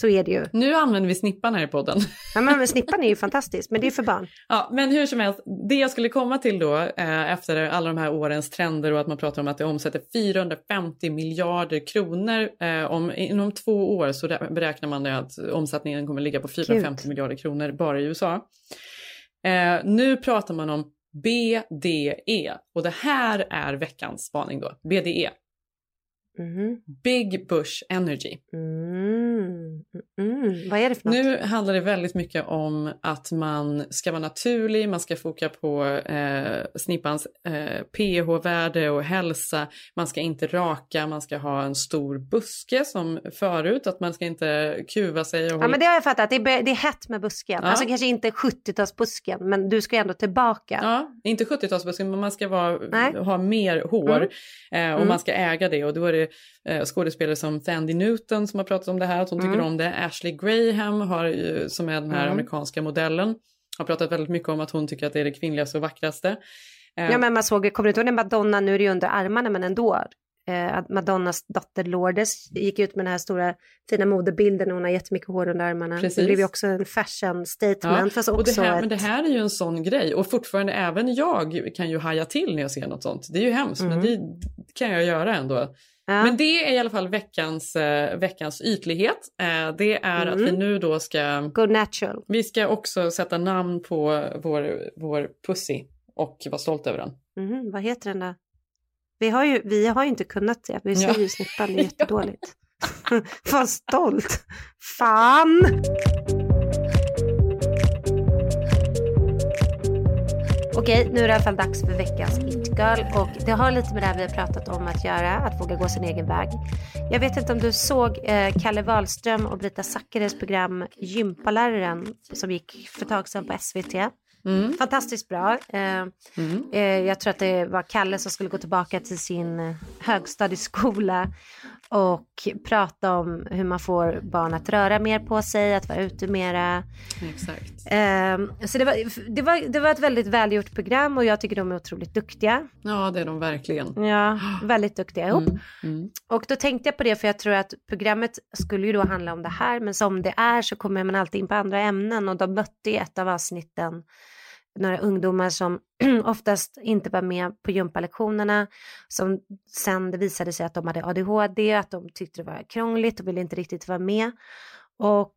Så är det ju. Nu använder vi snippan här i podden. Ja, men snippan är ju fantastisk, men det är för barn. Ja, men hur som helst, det jag skulle komma till då eh, efter alla de här årens trender och att man pratar om att det omsätter 450 miljarder kronor. Eh, om, inom två år så rä- beräknar man att omsättningen kommer ligga på 450 miljarder kronor bara i USA. Eh, nu pratar man om BDE och det här är veckans spaning då. BDE, Mhm. Big Bush Energy. Mm. Mm. Vad är det för något? Nu handlar det väldigt mycket om att man ska vara naturlig, man ska foka på eh, snippans eh, pH-värde och hälsa, man ska inte raka, man ska ha en stor buske som förut, att man ska inte kuva sig och Ja men det har jag fattat, det är, det är hett med busken. Ja. Alltså kanske inte 70-talsbusken men du ska ändå tillbaka. Ja, inte 70-talsbusken men man ska vara, ha mer hår eh, och Mm. man ska äga det och då är det eh, skådespelare som Thandie Newton som har pratat om det här, att hon tycker Mm. om det. Ashley Graham har, som är den här Mm. amerikanska modellen har pratat väldigt mycket om att hon tycker att det är det kvinnligaste och vackraste. Eh, Ja men man såg, kommer du inte ihåg när Madonna, nu är det ju under armarna men ändå. Eh, att Madonnas dotter Lourdes gick ut med den här stora fina modebilden och hon har jättemycket hår under armarna. Precis. Det blev ju också en fashion statement fast och det här, ett... Men det här är ju en sån grej och fortfarande även jag kan ju haja till när jag ser något sånt. Det är ju hemskt men Mm. det kan jag göra ändå. Ja. Men det är i alla fall veckans, eh, veckans ytlighet. Eh, det är att Mm. vi nu då ska... Go natural. Vi ska också sätta namn på vår, vår pussy och vara stolt över den. Mhm, vad heter den där? Vi har ju, vi har ju inte kunnat det. Vi Ja. säger ju snippan, det är jättedåligt. Vad stolt. Fan! Okej, nu är det i alla fall dags för veckans It Girl och det har lite med det här vi har pratat om att göra, att våga gå sin egen väg. Jag vet inte om du såg eh, Kalle Wahlström och Brita Zackares program Gympaläraren som gick för ett tag sedan på SVT. Mm. Fantastiskt bra. Eh, eh, jag tror att det var Kalle som skulle gå tillbaka till sin eh, högstadieskola och prata om hur man får barn att röra mer på sig, att vara ute mera. Exakt. Eh, så det var, det, var, det var ett väldigt välgjort program och jag tycker de är otroligt duktiga. Ja, det är de verkligen. Ja, väldigt duktiga ihop. Mm, mm. Och då tänkte jag på det för jag tror att programmet skulle ju då handla om det här men som det är så kommer man alltid in på andra ämnen och de mötte i ett av avsnitten några ungdomar som oftast inte var med på gympalektionerna som sen det visade sig att de hade ADHD, att de tyckte det var krångligt och ville inte riktigt vara med. Och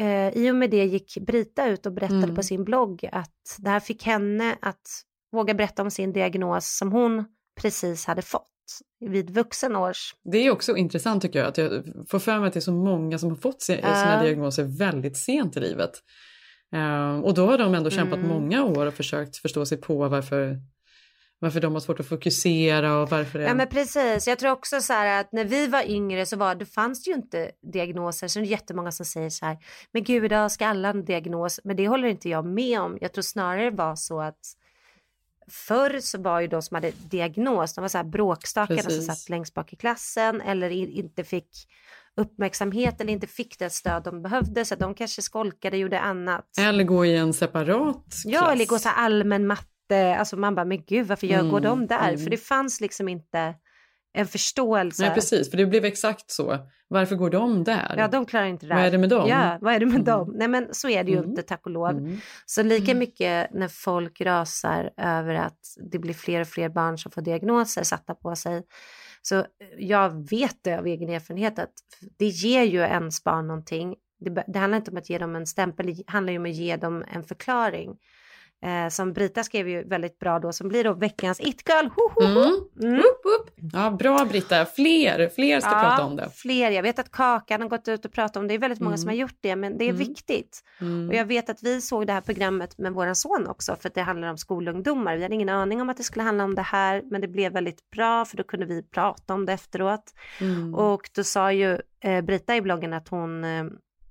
eh, i och med det gick Brita ut och berättade Mm. på sin blogg att det här fick henne att våga berätta om sin diagnos som hon precis hade fått vid vuxen års. Det är också intressant tycker jag att jag får för mig att det är så många som har fått sina Ja. diagnoser väldigt sent i livet. Eh, och då har de ändå kämpat Mm. många år och försökt förstå sig på varför, varför de har svårt att fokusera och varför det Ja men precis, jag tror också så här att när vi var yngre så var, det fanns det ju inte diagnoser. Så det är jättemånga som säger så här, men gud idag ska alla ha en diagnos. Men det håller inte jag med om. Jag tror snarare det var så att förr så var ju de som hade diagnos, de var så här bråkstakar som satt längst bak i klassen eller inte fick uppmärksamhet eller inte fick det stöd de behövde så de kanske skolkade och gjorde annat. Eller gå i en separat Ja, klass. eller gå så allmän matte, alltså man bara, men gud varför gör, Mm, går de där? mm. För det fanns liksom inte en förståelse. Nej precis, för det blev exakt så. Varför går de där? Ja, de klarar inte det. Vad är det med dem? Ja, vad är det med Mm. dem? Nej, men så är det ju Mm. inte, tack och lov. Mm. Så lika mycket när folk rasar över att det blir fler och fler barn som får diagnoser satta på sig. Så eh, jag vet det av egen erfarenhet att det ger ju ens barn någonting. Det, det handlar inte om att ge dem en stämpel, det handlar ju om att ge dem en förklaring. Eh, som Brita skrev ju väldigt bra då, som blir då veckans it-girl. Mm. Mm. Ja, bra Britta, fler, fler ska prata om det. Fler. Jag vet att Kakan har gått ut och pratat om det. Det är väldigt många Mm. som har gjort det, men det är Mm. viktigt. Mm. Och jag vet att vi såg det här programmet med våran son också, för att det handlar om skolungdomar. Vi hade ingen aning om att det skulle handla om det här, men det blev väldigt bra, för då kunde vi prata om det efteråt. Mm. Och då sa ju eh, Brita i bloggen att hon, eh,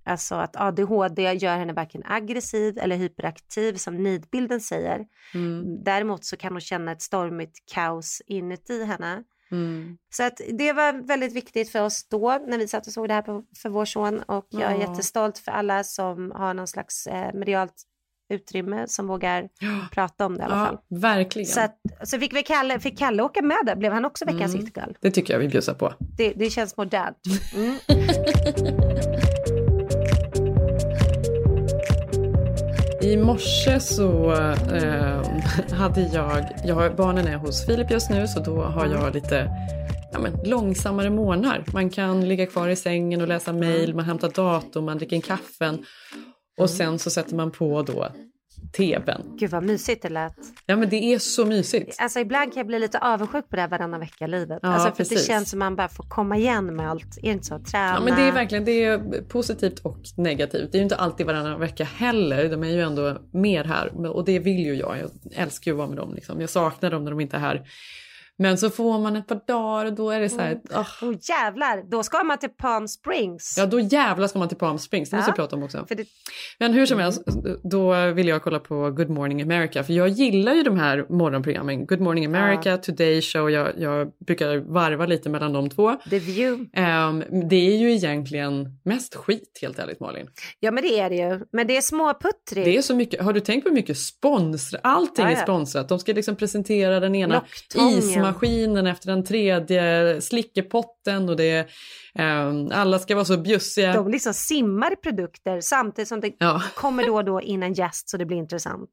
alltså att ADHD gör henne varken aggressiv eller hyperaktiv som nidbilden säger. Mm. Däremot så kan hon känna ett stormigt kaos inuti henne. Mm. Så att det var väldigt viktigt för oss då när vi satt och såg det här på, för vår son och jag är Ja. jättestolt för alla som har någon slags eh, medialt utrymme som vågar prata om det i alla fall. Ja, verkligen. Så, att, så fick, vi Kalle, fick Kalle åka med där? Blev han också veckans Mm. it-girl? Det tycker jag vi bjussar på. Det, det känns modernt. Mm. I morse så eh, hade jag, jag barnen är hos Filip just nu så då har jag lite ja, men, långsammare morgnar. Man kan ligga kvar i sängen och läsa mejl, man hämtar datorn, man dricker en kaffen. Och sen så sätter man på då tvn. Gud vad mysigt det lät. Ja men det är så mysigt. Alltså ibland kan jag bli lite avundsjuk på det här varannan vecka-livet. Ja, alltså för att det precis. känns som man bara får komma igen med allt. Är det inte så? Träna. Ja, men det är verkligen det är positivt och negativt. Det är ju inte alltid varannan vecka heller. De är ju ändå mer här och det vill ju jag. Jag älskar ju att vara med dem. Liksom. Jag saknar dem när de inte är här. Men så får man ett par dagar och då är det så här. ah, Oh, jävlar, då ska man till Palm Springs. Ja, då jävlar ska man till Palm Springs. Det måste Ja. vi prata om också. Det, Men hur som helst, då vill jag kolla på Good Morning America. För jag gillar ju de här morgonprogrammen. Good Morning America, Today Show. Jag, jag brukar varva lite mellan de två. The View. Ehm, det är ju egentligen mest skit helt ärligt Malin. ja men det är det ju. Men det är småputtrigt. Det är så mycket, har du tänkt på hur mycket sponsor, allting Ja, är ja. sponsrat. De ska liksom presentera den ena Locktången maskinen efter den tredje, slickepotten och det är, alla ska vara så bjussiga. De liksom simmar i produkter samtidigt som det Ja. kommer då och då in en gäst så det blir intressant.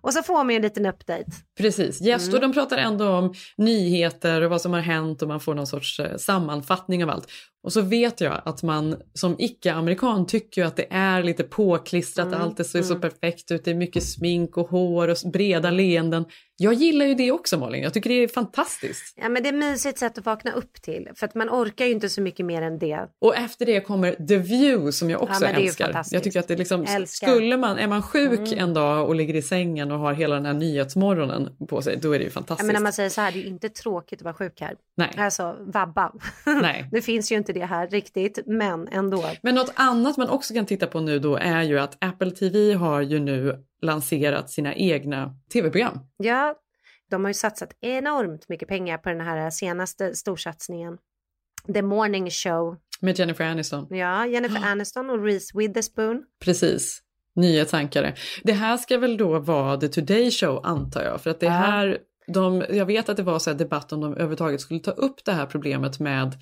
Och så får man ju en liten update. Precis, yes, och de pratar ändå om nyheter och vad som har hänt och man får någon sorts eh, sammanfattning av allt. Och så vet jag att man som icke-amerikan tycker ju att det är lite påklistrat, Mm, allt det ser så perfekt ut, det är mycket smink och hår och breda leenden. Jag gillar ju det också Malin, jag tycker det är fantastiskt. Ja men det är ett mysigt sätt att vakna upp till. För att man orkar ju inte så mycket mer än det. Och efter det kommer The View som jag också ju älskar. Jag tycker att det liksom, Älskar. skulle man, är man sjuk Mm. en dag och ligger i sängen och har hela den här nyhetsmorgonen på sig, då är det ju Ja, fantastiskt. men när man säger så här, det är ju inte tråkigt att vara sjuk här. Nej. Alltså vabba. Nej. det finns ju inte det här riktigt, men ändå. Men något annat man också kan titta på nu då är ju att Apple TV har ju nu lanserat sina egna tv-program. Ja, de har ju satsat enormt mycket pengar på den här senaste storsatsningen. The Morning Show. Med Jennifer Aniston. Ja, Jennifer Aniston och Reese Witherspoon. Precis. Nyhetsankare. Det här ska väl då vara The Today Show antar jag. För att det Ja. här, de, jag vet att det var så här debatt om de överhuvudtaget skulle ta upp det här problemet med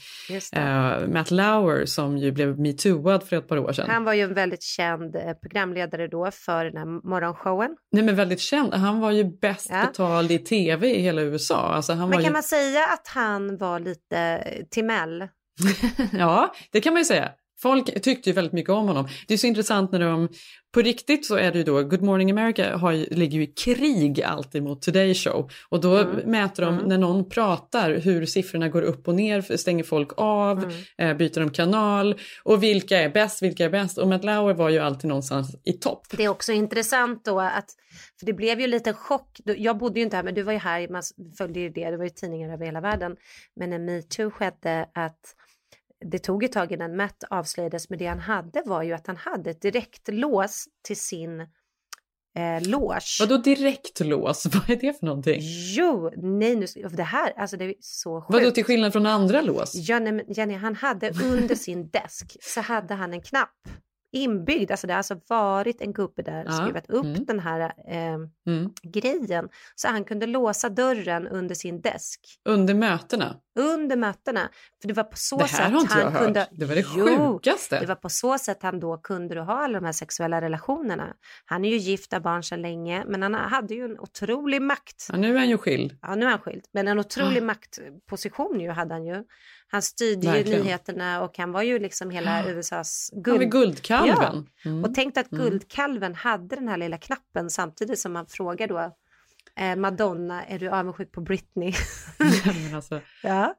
eh, Matt Lauer som ju blev metooad för ett par år sedan. Han var ju en väldigt känd eh, programledare då för den här morgonshowen. Nej men väldigt känd. Han var ju bäst betald i tv i hela USA. Alltså, han Men kan ju... man säga att han var lite eh, Timell? Ja, det kan man ju säga. Folk tyckte ju väldigt mycket om honom. Det är så intressant när de, på riktigt så är det ju då, Good Morning America har ju, ligger ju i krig alltid mot Today Show. Och då Mm. mäter de, när någon pratar, hur siffrorna går upp och ner, stänger folk av, Mm. eh, byter de kanal och vilka är bäst, vilka är bäst. Och Matt Lauer var ju alltid någonstans i topp. Det är också intressant då att, för det blev ju lite chock. Jag bodde ju inte här, men du var ju här, man följde ju det, det var ju tidningar över hela världen. Men när metoo skedde att det tog ett tag innan Matt avslöjades, men det han hade var ju att han hade ett direkt lås till sin eh, loge. Vadå direktlås? Vad är det för någonting? Jo, nej nu, det här, alltså det är så sjukt. Vadå till skillnad från andra lås? Ja, nej, men Jenny, han hade under sin desk så hade han en knapp inbyggd. Alltså det har alltså varit en gubbe där Ja, skruvat upp mm. den här eh, Mm. grejen så han kunde låsa dörren under sin desk Under mötena? Under mötena. För det var på så Det här sätt har inte han jag hört. kunde... Det var det Jo, sjukaste. Det var på så sätt han då kunde ha alla de här sexuella relationerna. Han är ju gift, har barn sedan länge, men han hade ju en otrolig makt. Ja, nu är han ju skild. Ja, nu är han skild. Men en otrolig Ah. maktposition ju hade han ju. Han styrde Verkligen. ju nyheterna och han var ju liksom hela USAs Han guld... var guldkalven. Ja. Mm. Och tänk att Mm. guldkalven hade den här lilla knappen samtidigt som man frågar då eh, Madonna, är du avundsjuk på Britney? men alltså, ja.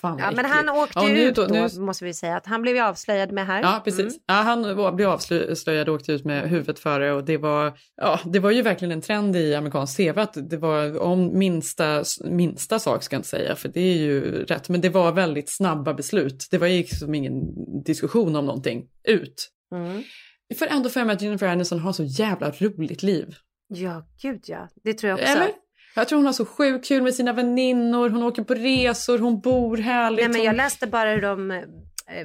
fan ja, men han åkte Ja, ut då- nu- måste vi säga. att Han blev ju avslöjad med här. Ja, precis. Mm. Ja, han blev avslöjad och åkte ut med huvudet före och det var, ja, det var ju verkligen en trend i amerikansk tv att det var om minsta, minsta sak ska jag inte säga för det är ju rätt, men det var väldigt snabba beslut. Det var liksom ingen diskussion om någonting. Ut. Mm. Får ändå för mig att Jennifer Aniston har så jävla roligt liv. Ja, gud ja. Det tror jag också. Eller? Jag tror hon har så sjukt kul med sina väninnor, hon åker på resor, hon bor härligt. Nej, men jag läste bara hur de eh,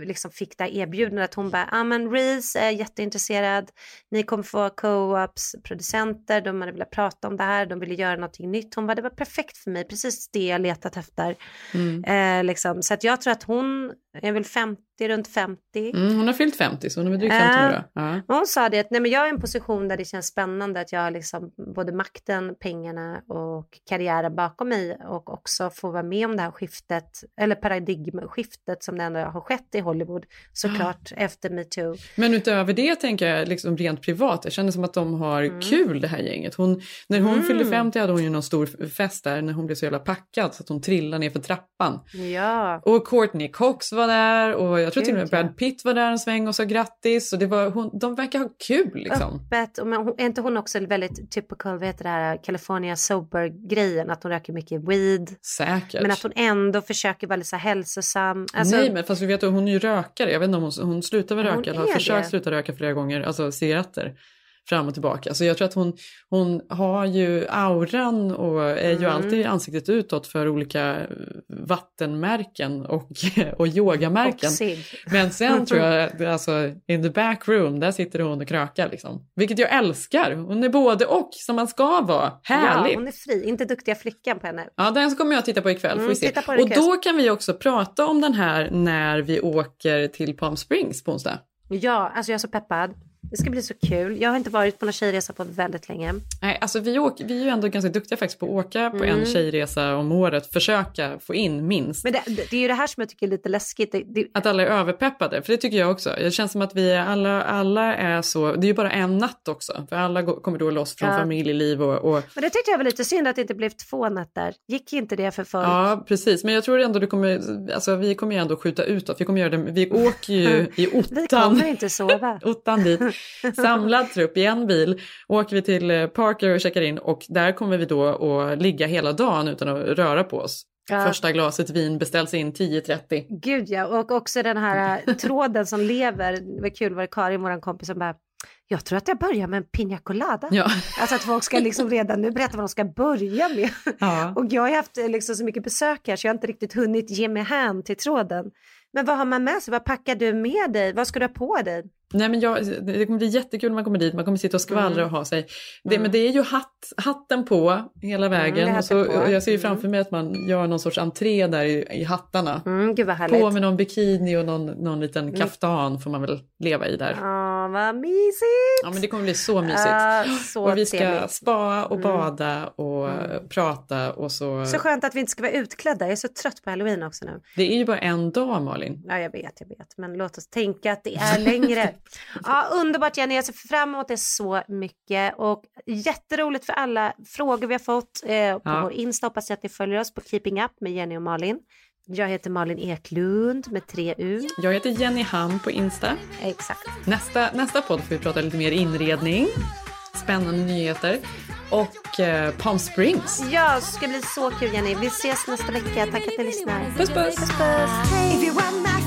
liksom fick det här erbjudandet. Hon bara, ah, men Reese är jätteintresserad. Ni kommer få co-ops, producenter, de hade velat prata om det här, de ville göra någonting nytt. Hon bara, det var perfekt för mig, precis det jag letat efter. Mm. Eh, liksom. Så att jag tror att hon är väl 50, runt 50. Mm, hon har fyllt 50 så hon är drygt Äh. 50 nu då. Ja. Hon sa det att nej, men jag är i en position där det känns spännande att jag har liksom både makten, pengarna och karriären bakom mig och också få vara med om det här skiftet eller paradigmskiftet som det ändå har skett i Hollywood såklart efter metoo. Men utöver det tänker jag liksom rent privat, jag känner som att de har kul det här gänget. Hon, när hon Mm. fyllde 50 hade hon ju någon stor fest där när hon blev så jävla packad så att hon trillade ner för trappan. Ja, Och Courtney Cox var där och jag tror till och med. Brad Pitt var där en sväng och sa grattis. Och det var, hon, de verkar ha kul liksom. öppet. Och men hon, är inte hon också väldigt typical, vad heter det här, California sober-grejen, att hon röker mycket weed. Säkert. Men att hon ändå försöker vara lite så hälsosam. Alltså, Nej men fast vi vet att hon är ju rökare. Jag vet inte om hon, hon slutar väl Hon röka eller har försökt det. sluta röka flera gånger. Alltså cigaretter. Fram och tillbaka. Så jag tror att hon, hon har ju auran och är ju Mm. alltid ansiktet utåt för olika eh, vattenmärken och, och yogamärken. Och. Men sen tror jag, alltså in the back room, där sitter hon och krökar liksom. Vilket jag älskar. Hon är både och som man ska vara. Härligt. Ja, hon är fri, inte duktiga flickan på henne. Ja, den kommer jag titta på ikväll. Får Mm, vi se. titta på den Och då kan vi också prata om den här när vi åker till Palm Springs på onsdag. Ja, alltså jag är så peppad. Det ska bli så kul. Jag har inte varit på någon tjejresa på väldigt länge. Nej, alltså vi, åker, vi är ju ändå ganska duktiga faktiskt på att åka på Mm. en tjejresa om året. Försöka få in minst. Men det, det, det är ju det här som jag tycker är lite läskigt. Det, det, Att alla är överpeppade, för det tycker jag också. Det känns som att vi alla, alla är så, det är ju bara en natt också. För alla går, kommer då loss från Ja. familjeliv och, och men det tyckte jag var lite synd att det inte blev två nätter. Gick inte det för folk? Ja, precis. Men jag tror ändå du kommer, alltså vi kommer ju ändå skjuta utåt. Vi kommer göra det, vi åker ju i Vi ottan. kommer inte sova. ottan dit. Samlad trupp i en bil åker vi till eh, Parker och checkar in och där kommer vi då att ligga hela dagen utan att röra på oss. Ja. Första glaset vin beställs in 10.30. Gud ja, och också den här eh, tråden som lever. Det var kul, var det Karin, vår kompis, som bara Jag tror att jag börjar med en piña colada. Ja. Alltså att folk ska liksom redan nu berätta vad de ska börja med. Ja. Och jag har haft eh, liksom så mycket besök här så jag har inte riktigt hunnit ge mig hän till tråden. Men vad har man med sig? Vad packar du med dig? Vad ska du ha på dig? Nej, men jag, det kommer bli jättekul när man kommer dit, man kommer sitta och skvallra Mm. och ha sig. Det, Men det är ju hatt, hatten på hela vägen. det är och så, och jag ser ju framför mig att man gör någon sorts entré där i, i hattarna. Mm. På med någon bikini och någon, någon liten kaftan får man väl leva i där. Ja, vad mysigt! Ja men det kommer bli så mysigt. Ja, så och vi ska trevligt. spa och Mm. bada och eh, prata och så. Så skönt att vi inte ska vara utklädda. Jag är så trött på halloween också nu. Det är ju bara en dag Malin. Ja, jag vet, jag vet. Men låt oss tänka att det är längre. ja, underbart Jenny. Jag ser fram emot det så mycket. Och jätteroligt för alla frågor vi har fått eh, på Ja. vår Insta. Hoppas att ni följer oss på Keeping Up med Jenny och Malin. Jag heter Malin Eklund med tre U. Jag heter Jenny Ham på Insta. Exakt. Nästa, nästa podd får vi prata lite mer inredning, spännande nyheter och eh, Palm Springs. Ja, det ska bli så kul Jenny. Vi ses nästa vecka. Tack att ni lyssnar. Puss puss! puss, puss.